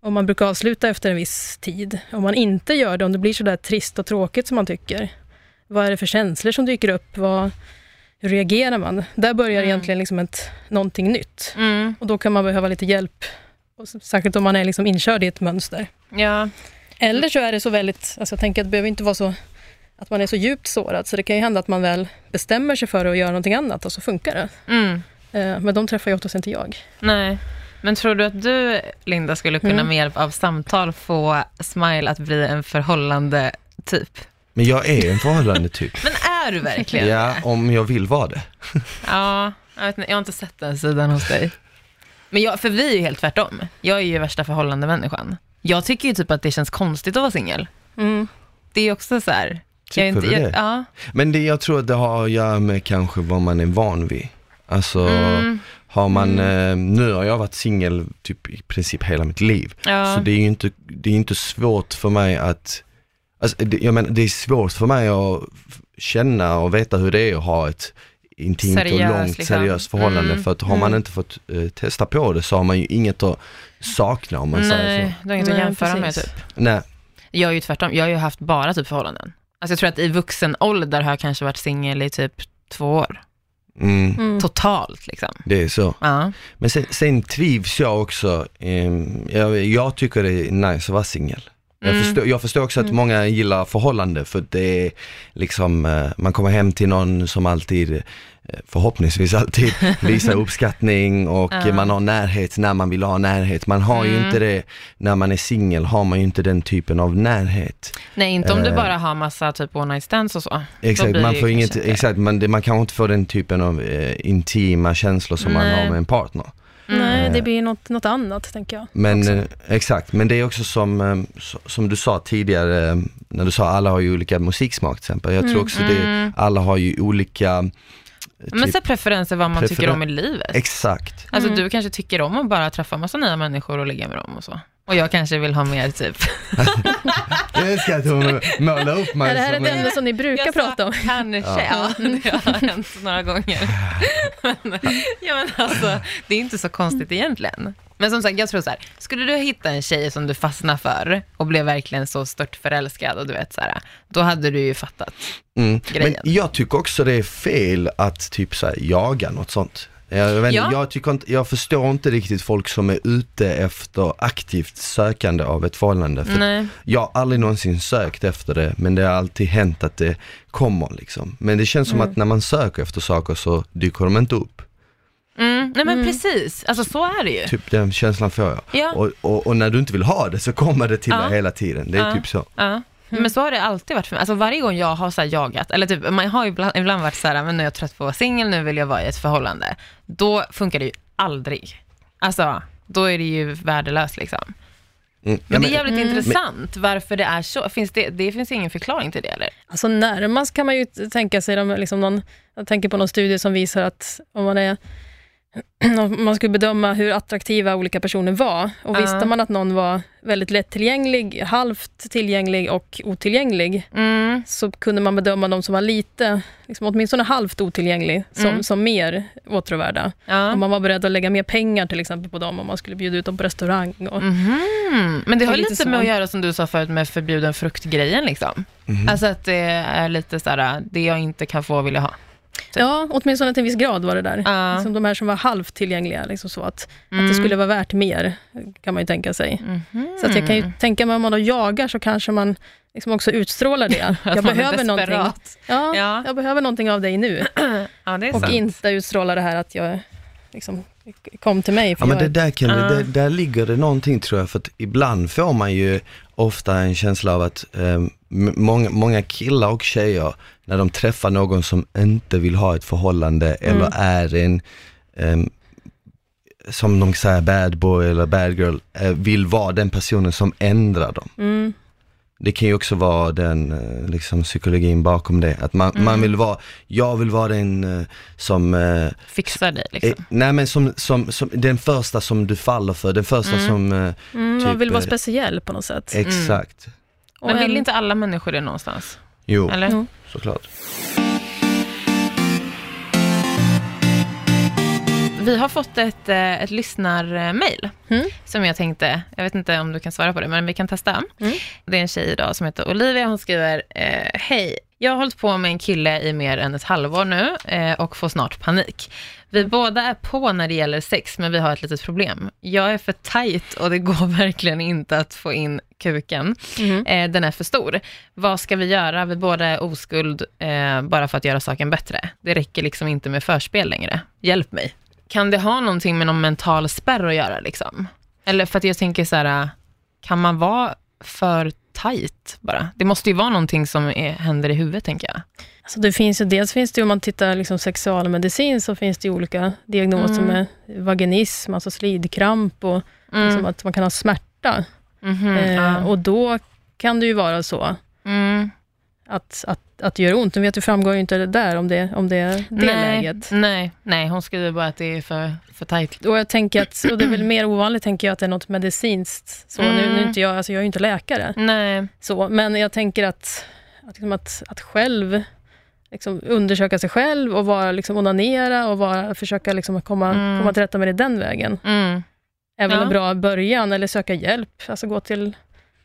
om man brukar avsluta efter en viss tid, om man inte gör det, om det blir sådär trist och tråkigt som man tycker, vad är det för känslor som dyker upp? Vad, hur reagerar man? Där börjar Mm. egentligen liksom ett, någonting nytt. Mm. Och då kan man behöva lite hjälp, och särskilt om man är liksom inkörd i ett mönster. Ja. Eller så är det så väldigt, alltså jag tänker att det behöver inte vara så att man är så djupt sårad, så det kan ju hända att man väl bestämmer sig för att göra någonting annat och så funkar det. Mm. Eh, Men de träffar ju oftast inte jag. Nej. Men tror du att du, Linda, skulle kunna Mm. med hjälp av samtal få Smile att bli en förhållande typ? Men jag är en förhållande typ. Men är du verkligen Ja, om jag vill vara det. Ja, jag, vet inte, jag har inte sett den sidan hos dig. Men jag, för vi är ju helt tvärtom. Jag är ju värsta förhållande-människan. Jag tycker ju typ att det känns konstigt att vara singel. Mm. Det är också så här. Tycker inte, du jag, det? Ja. Men det, jag tror att det har att göra med kanske vad man är van vid. Alltså, Mm. har man, eh, nu har jag varit singel typ i princip hela mitt liv. Ja. Så det är ju inte, det är inte svårt för mig att, alltså, det, jag menar, det är svårt för mig att känna och veta hur det är att ha ett intimt och Seriös, långt liksom. seriöst förhållande. Mm. För att har man Mm. inte fått eh, testa på det så har man ju inget att sakna om man säger Nej, så. du har inget att Nej, jämföra precis. med typ. Nej, Jag är ju tvärtom. Jag har ju haft bara typ förhållanden. Alltså jag tror att i vuxen ålder har jag kanske varit singel i typ två år. mm, Mm. Totalt liksom. det är så. Ja. Men sen, sen trivs jag också, ehm, jag, jag tycker det är nice att vara singel. Jag, Mm. förstår, jag förstår också att många gillar förhållande för det är liksom, eh, man kommer hem till någon som alltid, eh, förhoppningsvis alltid, visar uppskattning och Ja. man har närhet när man vill ha närhet. Man har ju Mm. inte det, när man är singel har man ju inte den typen av närhet. Nej, inte om du Eh. bara har massa typ one night stands och så. Exakt, man får inget, kanske inte- exakt, man, man kan inte få den typen av eh, intima känslor som man Nej. har med en partner. Nej, Eh. det blir något, något annat, tänker jag. Men också. eh, exakt, men det är också som, eh, som du sa tidigare, eh, när du sa alla har ju olika musiksmak till exempel. Jag tror Mm. också det, Mm. alla har ju olika, eh, Men typ, så preferenser vad man tycker preferen- om i livet. exakt. Alltså Mm. du kanske tycker om att bara träffa massa nya människor och ligga med dem och så. Och jag kanske vill ha mer typ. Jag älskar att hon målar upp mig är det här som ett ämne som ni brukar Jag prata om? Kanske, ja. det har hänt några gånger. Men, ja, men alltså, det är inte så konstigt egentligen. Men som sagt, jag tror så här, skulle du hitta en tjej som du fastnar för och blev verkligen så stört förälskad och du vet så här, då hade du ju fattat. Mm. Men grejen. jag tycker också det är fel att typ så här, jaga något sånt. Jag, vet, Ja. jag, tycker inte, jag förstår inte riktigt folk som är ute efter aktivt sökande av ett förhållande. För Nej. Jag har aldrig någonsin sökt efter det, men det har alltid hänt att det kommer liksom. Men det känns som Mm. att när man söker efter saker så dyker de inte upp. Mm, nej men Mm. precis, alltså så är det ju. Typ den känslan får jag. Ja. Och, och, och när du inte vill ha det så kommer det till Ja. dig hela tiden. Det är Ja. typ så. Ja. Men så har det alltid varit för mig. Alltså varje gång jag har så här jagat, eller typ, man har ju ibland, ibland varit så här, men nu är jag trött på att vara singel, nu vill jag vara i ett förhållande. Då funkar det ju aldrig. Alltså, då är det ju värdelöst liksom. Mm. Men Ja, det är jävligt Mm. intressant varför det är så. Finns det, det finns ingen förklaring till det eller? Alltså närmast kan man ju tänka sig, de, liksom någon, jag tänker på någon studie som visar att om man är om man skulle bedöma hur attraktiva olika personer var och visste man att någon var väldigt lättillgänglig, halvt tillgänglig och otillgänglig, Mm. så kunde man bedöma de som var lite, liksom åtminstone halvt otillgänglig, som, Mm. som mer åtråvärda. Ja. Om man var beredd att lägga mer pengar till exempel på dem, om man skulle bjuda ut dem på restaurang. Och, Mhm. Men det har lite, lite med att göra som du sa förut med förbjuden frukt-grejen liksom. Mhm. Alltså att det är lite så här, det jag inte kan få vill jag ha. Ja, åtminstone till en viss grad var det där. Ja. Liksom de här som var halvt tillgängliga, liksom så att, Mm. att det skulle vara värt mer, kan man ju tänka sig. Mhm. Så att jag kan ju tänka mig om man då jagar så kanske man liksom också utstrålar det. Jag behöver någonting. Ja, Ja. jag behöver någonting av dig nu. Ja, det är Och sant. inte utstråla det här att jag liksom, kom till mig. För Ja men det där, kan, Ja. det, där ligger det någonting tror jag, för att ibland får man ju ofta en känsla av att eh, m- många, många killar och tjejer, när de träffar någon som inte vill ha ett förhållande Mm. eller är en, ehm, som de säger bad boy eller bad girl, eh, vill vara den personen som ändrar dem. mm, Det kan ju också vara den eh, liksom, psykologin bakom det, att man, Mm. man vill vara, jag vill vara den eh, som Fixar dig liksom. Eh, nej men som, som, som, den första som du faller för, den första Mm. som, eh, mm, man typ, vill vara eh, speciell på något sätt. exakt. Och Men vill inte alla människor det någonstans? Jo, Eller? Jo. såklart. Vi har fått ett, eh, ett lyssnarmail Mm. som jag tänkte, jag vet inte om du kan svara på det, men vi kan testa. Mm. Det är en tjej idag som heter Olivia, hon skriver, eh, hej, jag har hållit på med en kille i mer än ett halvår nu eh, och får snart panik. Vi båda är på när det gäller sex, men vi har ett litet problem. Jag är för tajt och det går verkligen inte att få in kuken. Mhm. Eh, den är för stor. Vad ska vi göra? Vi båda är oskuld eh, bara för att göra saken bättre. Det räcker liksom inte med förspel längre. Hjälp mig. Kan det ha någonting med någon mental spärr att göra? Liksom? Eller för att jag tänker så här, kan man vara för tajt bara? Det måste ju vara någonting som är, händer i huvudet, tänker jag. Alltså det finns ju, dels finns det om man tittar liksom sexualmedicin, så finns det olika diagnoser Mm. med vaginism, alltså slidkramp och liksom att man kan ha smärta. Mhm, Eh. Och då kan det ju vara så Mm. att, att, att det gör ont. Nu vet du, framgår ju inte det där om det, om det är det nej, läget. Nej, nej, hon skriver bara att det är för, för tajt. Och jag tänker att, och det är väl mer ovanligt, tänker jag, att det är något medicinskt. Så, nu, nu är Mm. inte jag, alltså jag är ju inte läkare, Nej, så, men jag tänker att, att, liksom att, att själv liksom undersöka sig själv och vara, liksom, onanera och vara, försöka liksom komma, Mm. komma till rätta med det den vägen, mm. Är väl Ja. en bra början, eller söka hjälp, alltså gå till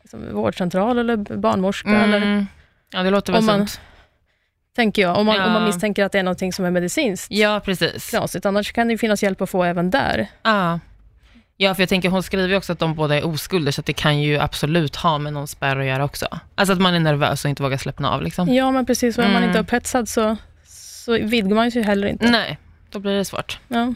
liksom, vårdcentral eller barnmorska, eller, Mm. Ja, det låter väl Om man- sunt. tänker jag, om man, om man Ja. misstänker att det är någonting som är medicinskt Ja, precis. knasigt. Annars kan det finnas hjälp att få även där. Ja. Ja, för jag tänker hon skriver ju också att de båda är oskulder, så det kan ju absolut ha med någon spärr att göra också. Alltså att man är nervös och inte vågar släppna av liksom. Ja, men precis. Och är man Mm. inte upphetsad så, så vidgar man sig heller inte. Nej, då blir det svårt. Ja.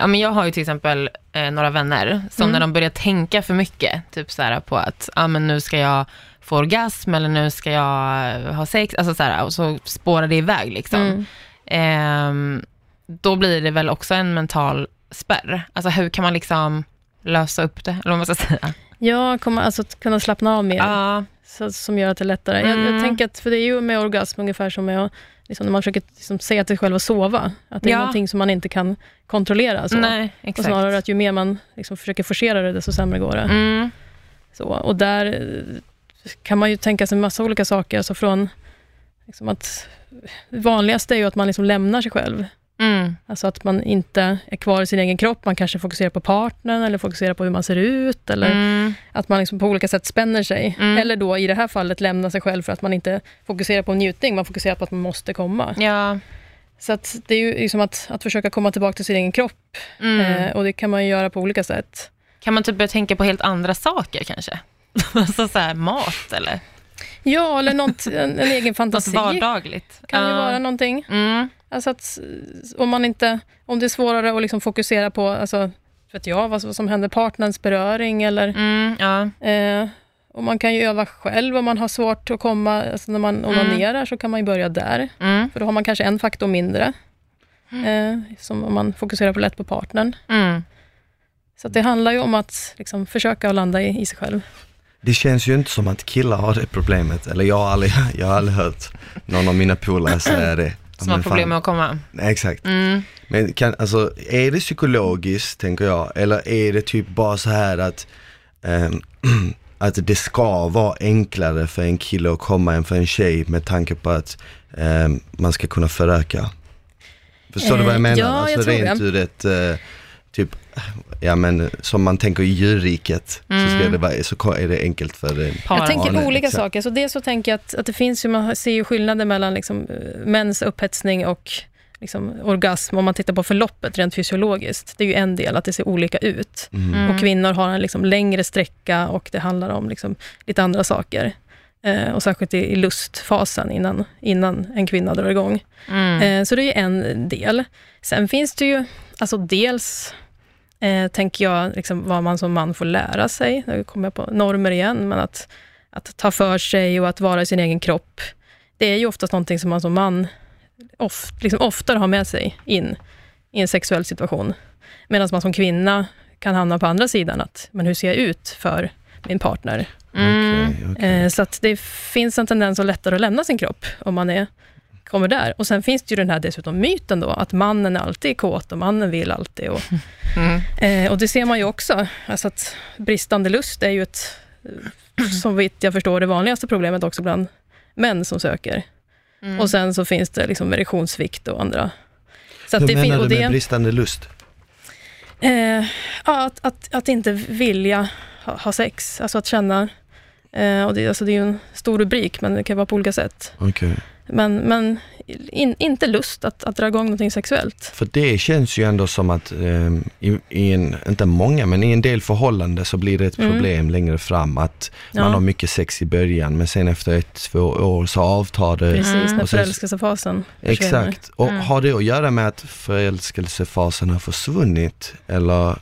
Ja, men jag har ju till exempel eh, några vänner som Mm. när de börjar tänka för mycket, typ så här på att ah, men nu ska jag få orgasm eller nu ska jag eh, ha sex, alltså så här, och så spårar det iväg liksom. Mm. Ehm, då blir det väl också en mental spärr. Alltså hur kan man liksom lösa upp det, eller vad man ska säga. Ja, kommer alltså att kunna slappna av mer, Ja, så, som gör att det är lättare. Jag, Mm. jag tänker att, för det är ju med orgasm ungefär som med att, liksom, när man försöker liksom, säga till sig själv att sova, att det är Ja. någonting som man inte kan kontrollera. Så. nej, och snarare att ju mer man liksom, försöker forcera det, desto sämre går det. Mm, Så, och där eh, kan man ju tänka sig en massa olika saker, alltså från liksom att vanligaste är ju att man liksom lämnar sig själv. Mm, Alltså att man inte är kvar i sin egen kropp, man kanske fokuserar på partnern eller fokuserar på hur man ser ut, eller mm, att man liksom på olika sätt spänner sig. Mm. Eller då i det här fallet lämnar sig själv för att man inte fokuserar på njutning, man fokuserar på att man måste komma. ja, Så att det är ju liksom att, att försöka komma tillbaka till sin egen kropp, mm. eh, och det kan man göra på olika sätt. Kan man typ börja tänka på helt andra saker kanske? alltså så här, mat eller Ja, eller något, en, en egen något fantasi vardagligt. kan ju Ja. vara någonting. Mm, Alltså att om man inte, om det är svårare att liksom fokusera på, alltså, vet jag, vad som händer, partnerns beröring eller mm, ja. eh, och man kan ju öva själv om man har svårt att komma, alltså när man onanerar så kan man ju börja där, Mm, för då har man kanske en faktor mindre, eh, som om man fokuserar på lätt på partnern. mm. Så att det handlar ju om att liksom, försöka att landa i, i sig själv. Det känns ju inte som att killar har det problemet, eller jag har aldrig, jag har aldrig hört någon av mina polare säga det. Som har problem fan, med att komma. Nej, Exakt. Mm. Men kan, alltså, är det psykologiskt, tänker jag, eller är det typ bara så här att, ehm, att det ska vara enklare för en kille att komma än för en tjej med tanke på att ehm, man ska kunna föröka? Förstår du vad jag Eh, menar? ja, jag alltså tror rent det. ur ett, eh, typ, ja men som man tänker i djurriket, så, ska Mm. det vara, så är det enkelt för Par. Jag tänker nej, olika exakt. saker. Så dels så tänker jag att, att det finns ju, man ser ju skillnader mellan liksom, eh, mäns upphetsning och liksom, orgasm, om man tittar på förloppet rent fysiologiskt. Det är ju en del, att det ser olika ut. Mm. Mm. Och kvinnor har en liksom, längre sträcka och det handlar om liksom, lite andra saker. Eh, och särskilt i, i lustfasen innan, innan en kvinna drar igång. Mm. Eh, så det är ju en del. Sen finns det ju, alltså dels eh, tänker jag liksom vad man som man får lära sig. Nu kommer jag på normer igen, men att, att ta för sig och att vara i sin egen kropp. Det är ju oftast någonting som man som man of, liksom oftare har med sig in i en sexuell situation. Medan man som kvinna kan hamna på andra sidan, att men hur ser jag ut för min partner? Mm. Okej, okej. Eh, så att det finns en tendens att lättare att lämna sin kropp om man är, kommer där. Och sen finns det ju den här dessutom myten då, att mannen alltid är kåt och mannen vill alltid. Och, Mm. eh, och det ser man ju också, alltså att bristande lust är ju ett, som vitt jag förstår, det vanligaste problemet också bland män som söker. Mm. Och sen så finns det liksom erektionssvikt och andra. Så att Hur det menar du det, med bristande lust? Eh, ja, att, att, att inte vilja ha, ha sex, alltså att känna, eh, och det, alltså det är ju en stor rubrik, men det kan vara på olika sätt. Okej. Men, men in, inte lust att, att dra igång någonting sexuellt. För det känns ju ändå som att ehm, i, i en, inte många, men i en del förhållanden så blir det ett Mm. problem längre fram att Ja. man har mycket sex i början men sen efter ett, två år så avtar det. Precis, Mm. när förälskelsefasen försvinner. Exakt. Och Mm. har det att göra med att förälskelsefasen har försvunnit? Eller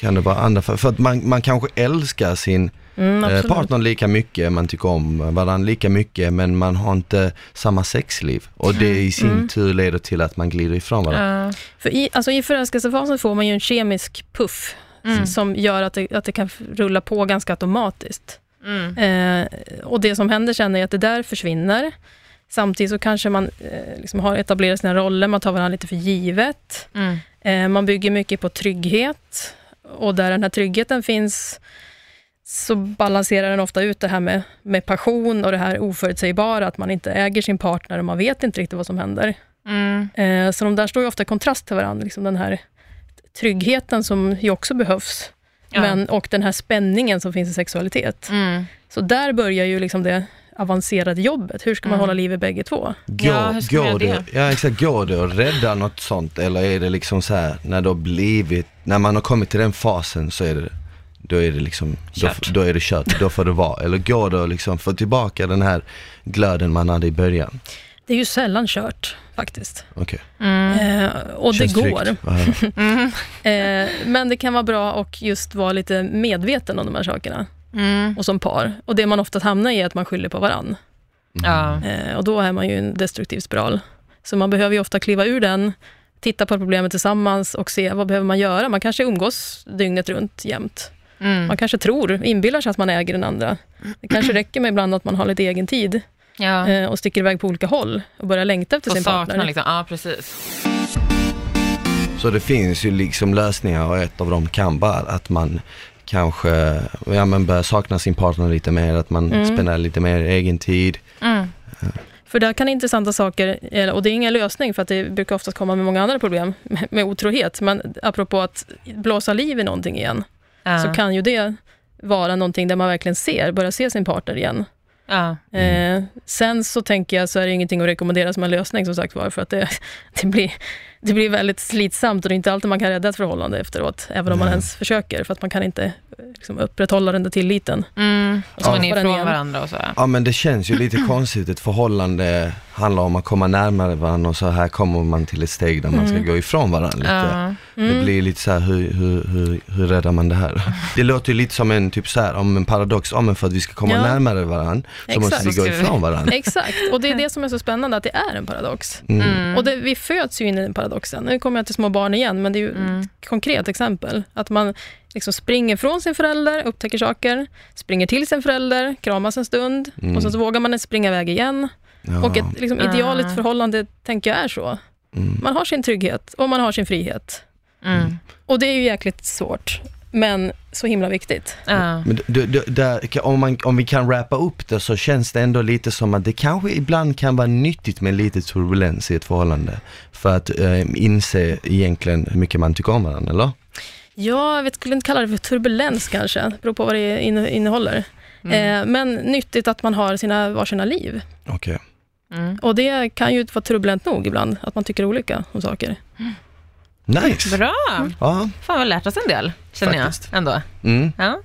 kan det vara andra, för, för att man, man kanske älskar sin Mm, eh, absolut. partner lika mycket, man tycker om varandra lika mycket men man har inte samma sexliv. Och det i sin Mm. tur leder till att man glider ifrån varandra. Ja. För i, alltså I förälskelsefasen får man ju en kemisk puff, Mm. som gör att det, att det kan rulla på ganska automatiskt. Mm. Eh, och det som händer sen är att det där försvinner. Samtidigt så kanske man eh, liksom har etablerat sina roller, man tar varandra lite för givet. Mm. Eh, man bygger mycket på trygghet. Och där den här tryggheten finns, så balanserar den ofta ut det här med, med passion och det här oförutsägbara, att man inte äger sin partner och man vet inte riktigt vad som händer. Mm. Eh, så de där står ju ofta i kontrast till varandra, liksom den här tryggheten som ju också behövs, Ja. men, och den här spänningen som finns i sexualitet. Mm. Så där börjar ju liksom det, avancerade jobbet. Hur ska man Mm. hålla liv i bägge två? Går, Ja, hur ska man går, göra det, ja, exakt, går det att rädda något sånt eller är det liksom så här när det har blivit, när man har kommit till den fasen så är det, då är det liksom, då, Kört. då är det kört, då får det vara. Eller går det att liksom få tillbaka den här glöden man hade i början? Det är ju sällan kört faktiskt. Okej. Eh, och Känns det går. höra. Eh, men det kan vara bra att just vara lite medveten om de här sakerna. Mm. Och som par. Och det man ofta hamnar i är att man skyller på varann. Ja. Eh, och då är man ju en destruktiv spiral. Så man behöver ju ofta kliva ur den, titta på problemet tillsammans och se vad behöver man göra. Man kanske umgås dygnet runt jämt. Mm. Man kanske tror, inbillar sig att man äger den andra. Det kanske räcker med ibland att man har lite egen tid ja. eh, och sticker iväg på olika håll och börjar längta efter Och sin partner. liksom, ja precis. Så det finns ju liksom lösningar och ett av dem kan vara att man kanske, ja men börjar sakna sin partner lite mer, att man Mm. spenderar lite mer egen tid. Mm. För där kan intressanta saker, eller- och det är ingen lösning för att det brukar oftast komma med många andra problem med, med otrohet, men apropå att blåsa liv i någonting igen, Ja. så kan ju det vara någonting där man verkligen ser, börjar se sin partner igen. ja. Eh, sen så tänker jag så är det ingenting att rekommendera som en lösning som sagt var, för att det, det, blir, det blir väldigt slitsamt och det är inte alltid man kan rädda ett förhållande efteråt, även om man ens försöker, för att man kan inte eh, liksom, upprätthålla den där tilliten. Mm. Och så Ja. man är ifrån varandra och så. Ja men det känns ju lite konstigt, ett förhållande handlar om att komma närmare varandra och så här kommer man till ett steg där man ska Mm. gå ifrån varandra lite. Ja. Det Mm. blir lite så här, hur, hur, hur, hur räddar man det här? Det låter ju lite som en typ så här, om en paradox, ja men för att vi ska komma Ja. närmare varandra så måste Exakt. vi gå ifrån varandra. Exakt, och det är det som är så spännande, att det är en paradox. Mm. Mm. Och det, vi föds ju in i den paradoxen. Nu kommer jag till små barn igen, men det är ju Mm. ett konkret exempel. Att man liksom springer från sin förälder, upptäcker saker, springer till sin förälder, kramas en stund, Mm. och sen så vågar man inte springa iväg igen. Ja. Och ett liksom, idealiskt Ah. förhållande, tänker jag, är så. Mm. Man har sin trygghet och man har sin frihet. Mm. Och det är ju jäkligt svårt, men så himla viktigt. Ja. Men d- d- där, om, man, om vi kan wrappa upp det så känns det ändå lite som att det kanske ibland kan vara nyttigt med lite turbulens i ett förhållande. För att eh, inse egentligen hur mycket man tycker om varandra, eller? Ja, jag vet, skulle inte kalla det för turbulens kanske, det beror på vad det inne- innehåller. Mm. Eh, men nyttigt att man har sina varsina liv. Okej. Mm. Och det kan ju vara turbulent nog ibland, att man tycker olika om saker. Nice! Bra! Ja. Fan, vi har lärt oss en del, känner Faktiskt. jag ändå. Mm. Ja.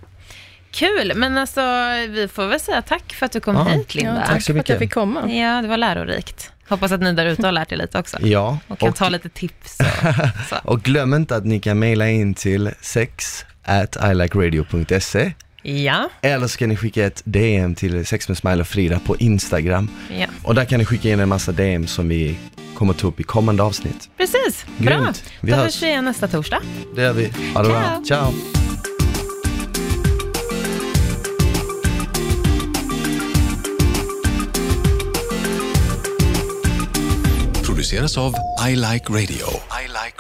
Kul, men alltså vi får väl säga tack för att du kom Ja. hit Linda. Ja, tack så för att jag mycket. fick komma. Ja, det var lärorikt. Hoppas att ni där ute har lärt er lite också. Ja, Och kan och, ta lite tips. Och, så. och glöm inte att ni kan mejla in till sex at ilikeradio.se Ja, eller så kan ni skicka ett DM till Sex med Smile och Frida på Instagram. ja, Och där kan ni skicka in en massa DM som vi kommer ta upp i kommande avsnitt. precis. Bra. Grymt. Vi Då hörs. hörs vi igen nästa torsdag. Det gör vi. Ha det bra. Ciao. Produceras av I Like Radio. I like